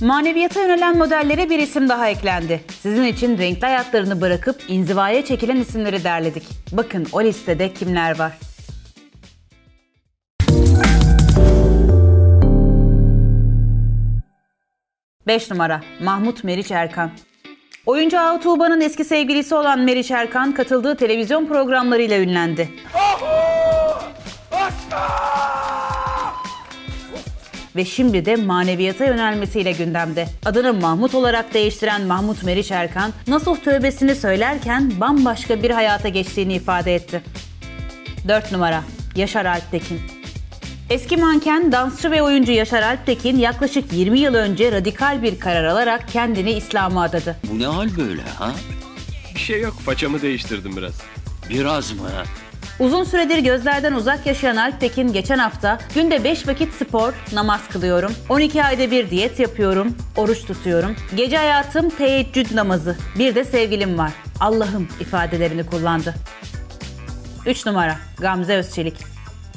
Maneviyata yönelen modellere bir isim daha eklendi. Sizin için renkli hayatlarını bırakıp inzivaya çekilen isimleri derledik. Bakın o listede kimler var. Beş numara Mahmut Meriç Erkan. Oyuncu Ahu Tuğba'nın eski sevgilisi olan Meriç Erkan katıldığı televizyon programlarıyla ünlendi. ve şimdi de maneviyata yönelmesiyle gündemde. Adını Mahmut olarak değiştiren Mahmut Meriç Erkan, Nasuh tövbesini söylerken bambaşka bir hayata geçtiğini ifade etti. 4 numara Yaşar Alptekin Eski manken, dansçı ve oyuncu Yaşar Alptekin yaklaşık 20 yıl önce radikal bir karar alarak kendini İslam'a adadı. Bu ne hal böyle ha? Bir şey yok. Façamı değiştirdim biraz. Biraz mı? Uzun süredir gözlerden uzak yaşayan Alptekin geçen hafta günde 5 vakit spor, namaz kılıyorum, 12 ayda bir diyet yapıyorum, oruç tutuyorum, gece hayatım teheccüd namazı, bir de sevgilim var, Allah'ım ifadelerini kullandı. 3 numara Gamze Özçelik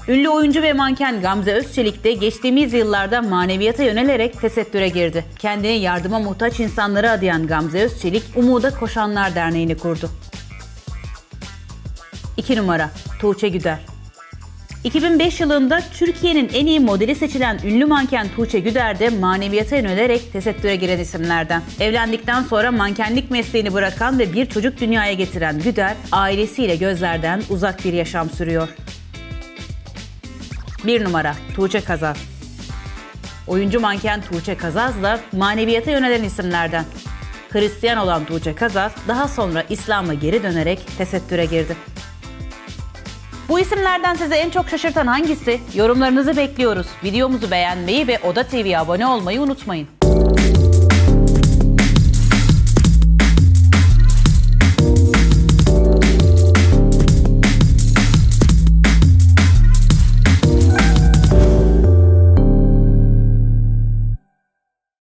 Ünlü oyuncu ve manken Gamze Özçelik de geçtiğimiz yıllarda maneviyata yönelerek tesettüre girdi. Kendini yardıma muhtaç insanlara adayan Gamze Özçelik, Umuda Koşanlar Derneği'ni kurdu. 2 numara Tuğçe Güder 2005 yılında Türkiye'nin en iyi modeli seçilen ünlü manken Tuğçe Güder de maneviyata yönelerek tesettüre giren isimlerden. Evlendikten sonra mankenlik mesleğini bırakan ve bir çocuk dünyaya getiren Güder, ailesiyle gözlerden uzak bir yaşam sürüyor. 1 numara Tuğçe Kazaz Oyuncu manken Tuğçe Kazaz da maneviyata yönelen isimlerden. Hristiyan olan Tuğçe Kazaz daha sonra İslam'a geri dönerek tesettüre girdi. Bu isimlerden sizi en çok şaşırtan hangisi? Yorumlarınızı bekliyoruz. Videomuzu beğenmeyi ve Oda TV'ye abone olmayı unutmayın.